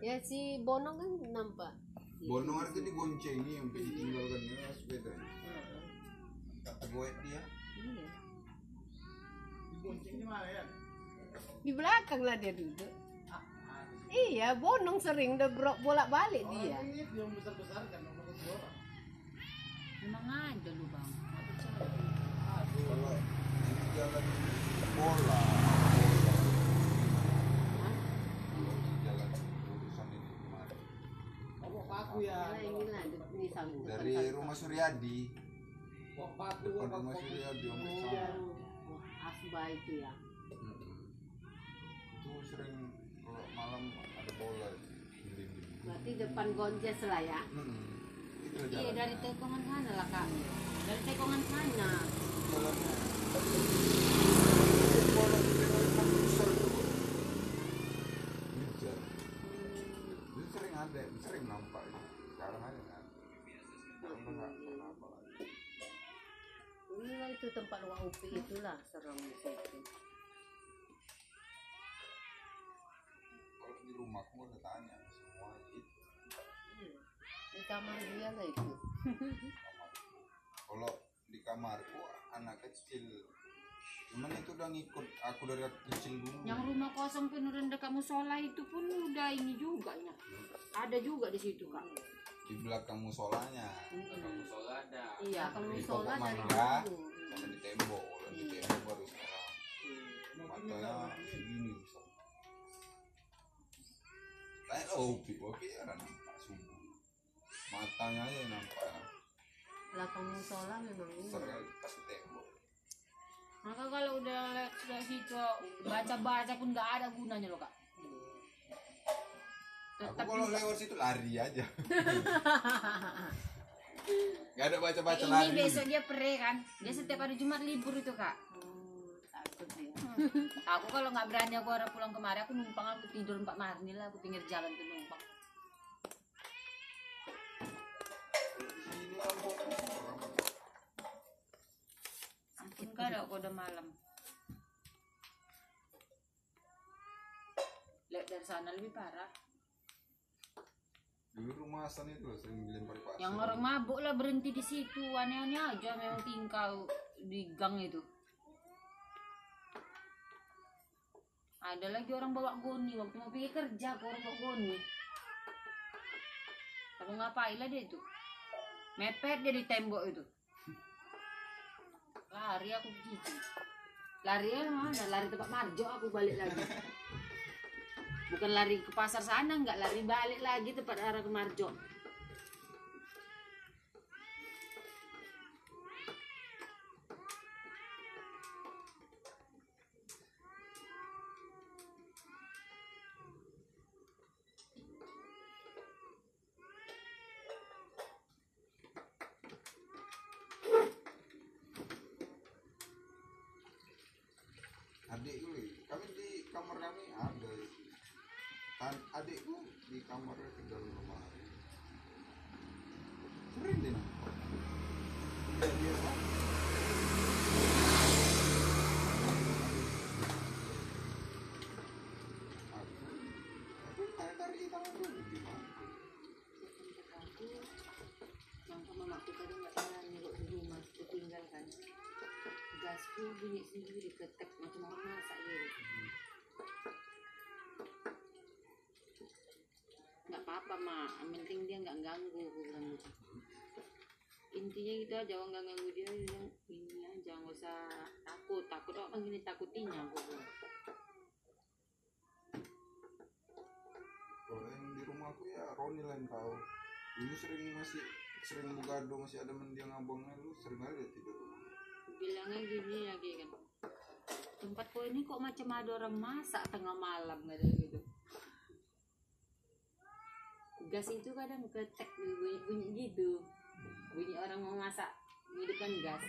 Ya si Bonong kan nampak. Bonong harusnya diboncengi sampai ditinggalkan ya sepeda. Goet dia. Iya. Boncengnya mana ya? Di belakang lah dia duduk. Iya, Bonong sering udah bro- bolak-balik dia. Ini yang besar-besar kan nomor dua orang. Memang ada lu bang. Kalau ini jalan bola. Dari rumah Suryadi. Depan rumah. Suryadi om Oh. Asba itu ya. Itu sering kalau malam ada bola. Berarti depan Gonjes lah ya. Itu Iya dari tekongan sana lah kak. Dari tekongan sana. Itu sering ada, sering nampak itu. Sekarang aja kan. Udah nggak pernah apa lagi. Inilah itu tempat luar upi itulah serem di situ. Kalau di rumahku udah tanya semua itu Iya. Di kamar dia lah itu. Kalau di kamarku anak kecil Cuman itu udah ngikut aku dari kecil dulu. Yang rumah kosong penuh dekat musola itu pun udah ini juga ya. Ada juga di situ kak. Di belakang musolanya. Iya, kalau musola dari dulu. sama di tembok. Kalau di Iya. tembok baru sekarang. Matanya segini. Tanya oh, Opi, Opi ada nampak subuh. Matanya aja nampak. Belakang musola memang ini. Pas tembok. Maka kalau udah lihat sudah situ baca-baca pun nggak ada gunanya loh kak. Aku kalau lewat situ lari aja. Gak ada baca-baca ini lari. besok dia pere kan. Dia setiap hari Jumat libur itu kak. Oh, takut dia. Aku kalau nggak berani aku ada pulang kemarin aku numpang aku tidur empat marni lah aku pinggir jalan tuh numpang. Orang Ampun kak ada aku udah malam. Lihat dari sana lebih parah. Dulu rumah Hasan itu loh, sering dilempar pasir. Yang orang mabuk lah berhenti di situ. Aneh-aneh aja memang tingkau di gang itu. Ada lagi orang bawa goni waktu mau pergi kerja ke orang bawa goni. Kalau ngapain lah dia itu? Mepet dia di tembok itu. Lari aku gitu. Lari ya mana? Lari tempat Marjo aku balik lagi. Bukan lari ke pasar sana, enggak lari balik lagi tempat arah ke Marjo. Adikku, adikku di kamar ke dalam rumah. Sering tangan dulu nggak pernah tinggal kan bunyi sendiri ketek macam orang masak gitu apa-apa mak. Yang penting dia nggak ganggu aku bilang gitu. Intinya itu aja orang nggak ganggu dia yang ini aja nggak usah takut. Takut orang gini? Takutinya aku bilang. Kalau yang di rumahku ya Roni lah yang tahu. Dulu sering masih sering bugado masih ada mendiang abangnya lu sering aja tidur rumah. bilangnya gini lagi kan. Tempat kau ini kok macam ada orang masak tengah malam gitu gitu gas itu kadang ketek bunyi bunyi gitu. Bunyi orang mau masak hidupkan gas.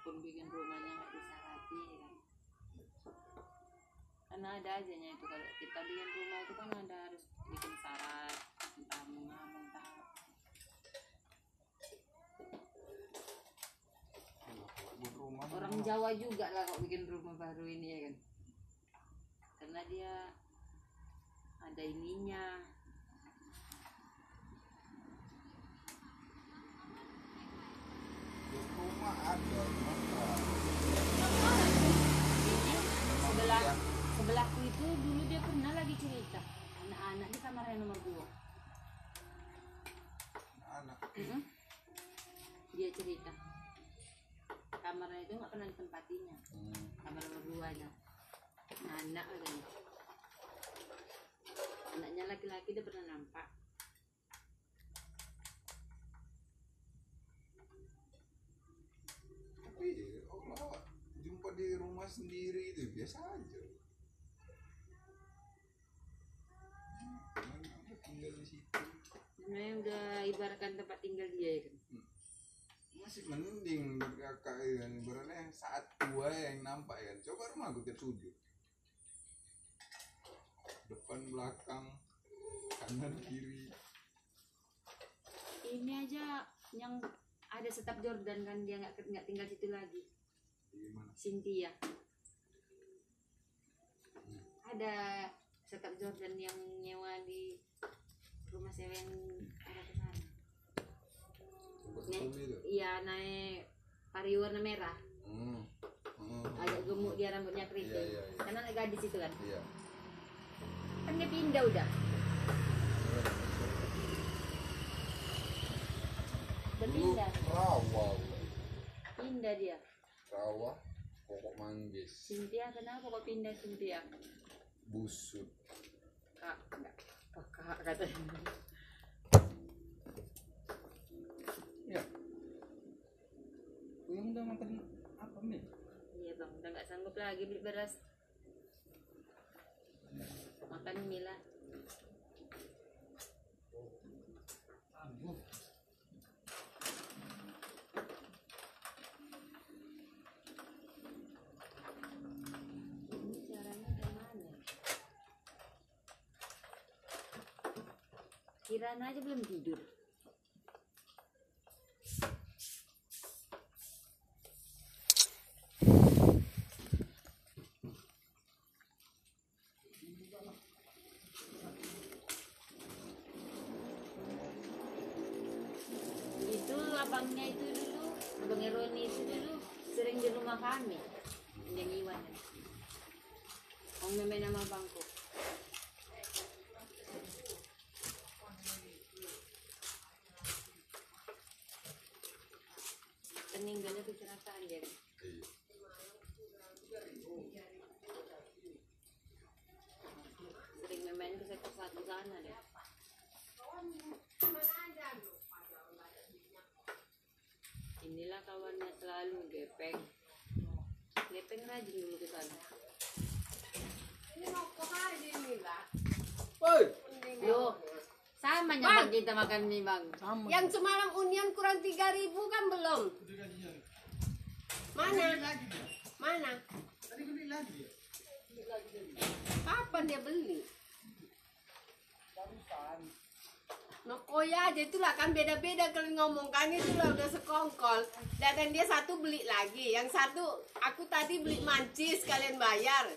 Pun bikin rumahnya nggak bisa rapi kan? Karena ada aja nya itu kalau kita bikin rumah itu kan ada harus bikin syarat Jawa juga lah kok bikin rumah baru ini ya kan. Karena dia ada ininya. Rumah ada nggak pernah ditempatinya. Hmm. kamar nomor dua nya anak katanya anaknya laki-laki dia pernah nampak. Tapi Allah jumpa di rumah sendiri itu biasa aja. Aku tinggal di situ? Sebenarnya udah ibaratkan tempat tinggal dia ya kan masih mending dari kakak yang yang saat tua yang nampak ya. Coba rumah tiap sudut depan belakang kanan kiri. Ini aja yang ada setap Jordan kan dia nggak nggak tinggal situ lagi. Gimana Cynthia. Ada setap Jordan yang nyewa di rumah sewa yang ada ke sana itu iya naik pari warna merah. Hmm. Hmm. agak gemuk dia rambutnya keriting Iya, iya, iya. karena anak gadis itu kan? Iya. Kan dia pindah udah. Udah dulu pindah. rawa. Pindah dia. Rawa pokok manggis. Cynthia kenapa kok pindah Cynthia? Busut kak enggak. Kakak katanya ya yang udah makan apa nih iya bang. Udah nggak sanggup lagi beli beras. Makan mie lah gimana Kirana aja belum tidur itu abangnya itu dulu abang Roni itu dulu sering di rumah kami. Yang Iwan. Om Meme nama abangku peninggalnya kecelakaan dia. Sering main ke sektor satu sana deh. Inilah kawannya selalu gepeng gepeng rajin dulu ke sana Ini mau kok aja ini lah. Woi, Loh, sama bang kita makan nih bang Yang semalam union kurang 3000 kan belum? Mana? Mana? Tadi beli lagi ya? Kapan dia beli? Nokoya aja itulah kan beda-beda kalau ngomong kan itulah udah sekongkol. Dan, dia satu beli lagi, yang satu aku tadi beli mancis kalian bayar.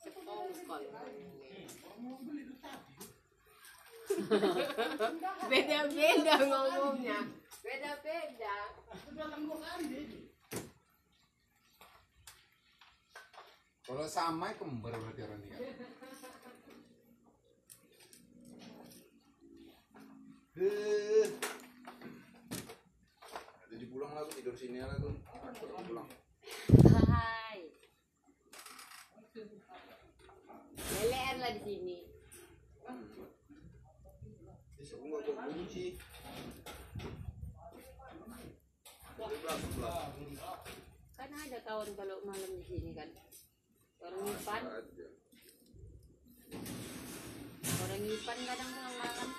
Sekongkol. Beda-beda ngomongnya. Beda-beda. kalau sama kembar berarti orang ini kan. Eh. Jadi pulang lah tidur sini lah tuh. Pulang. hai. Lelean lah di sini. Aku nggak bawa kunci. Kan ada kawan kalau malam di sini kan. Orang Ipan orang Ipan kadang malam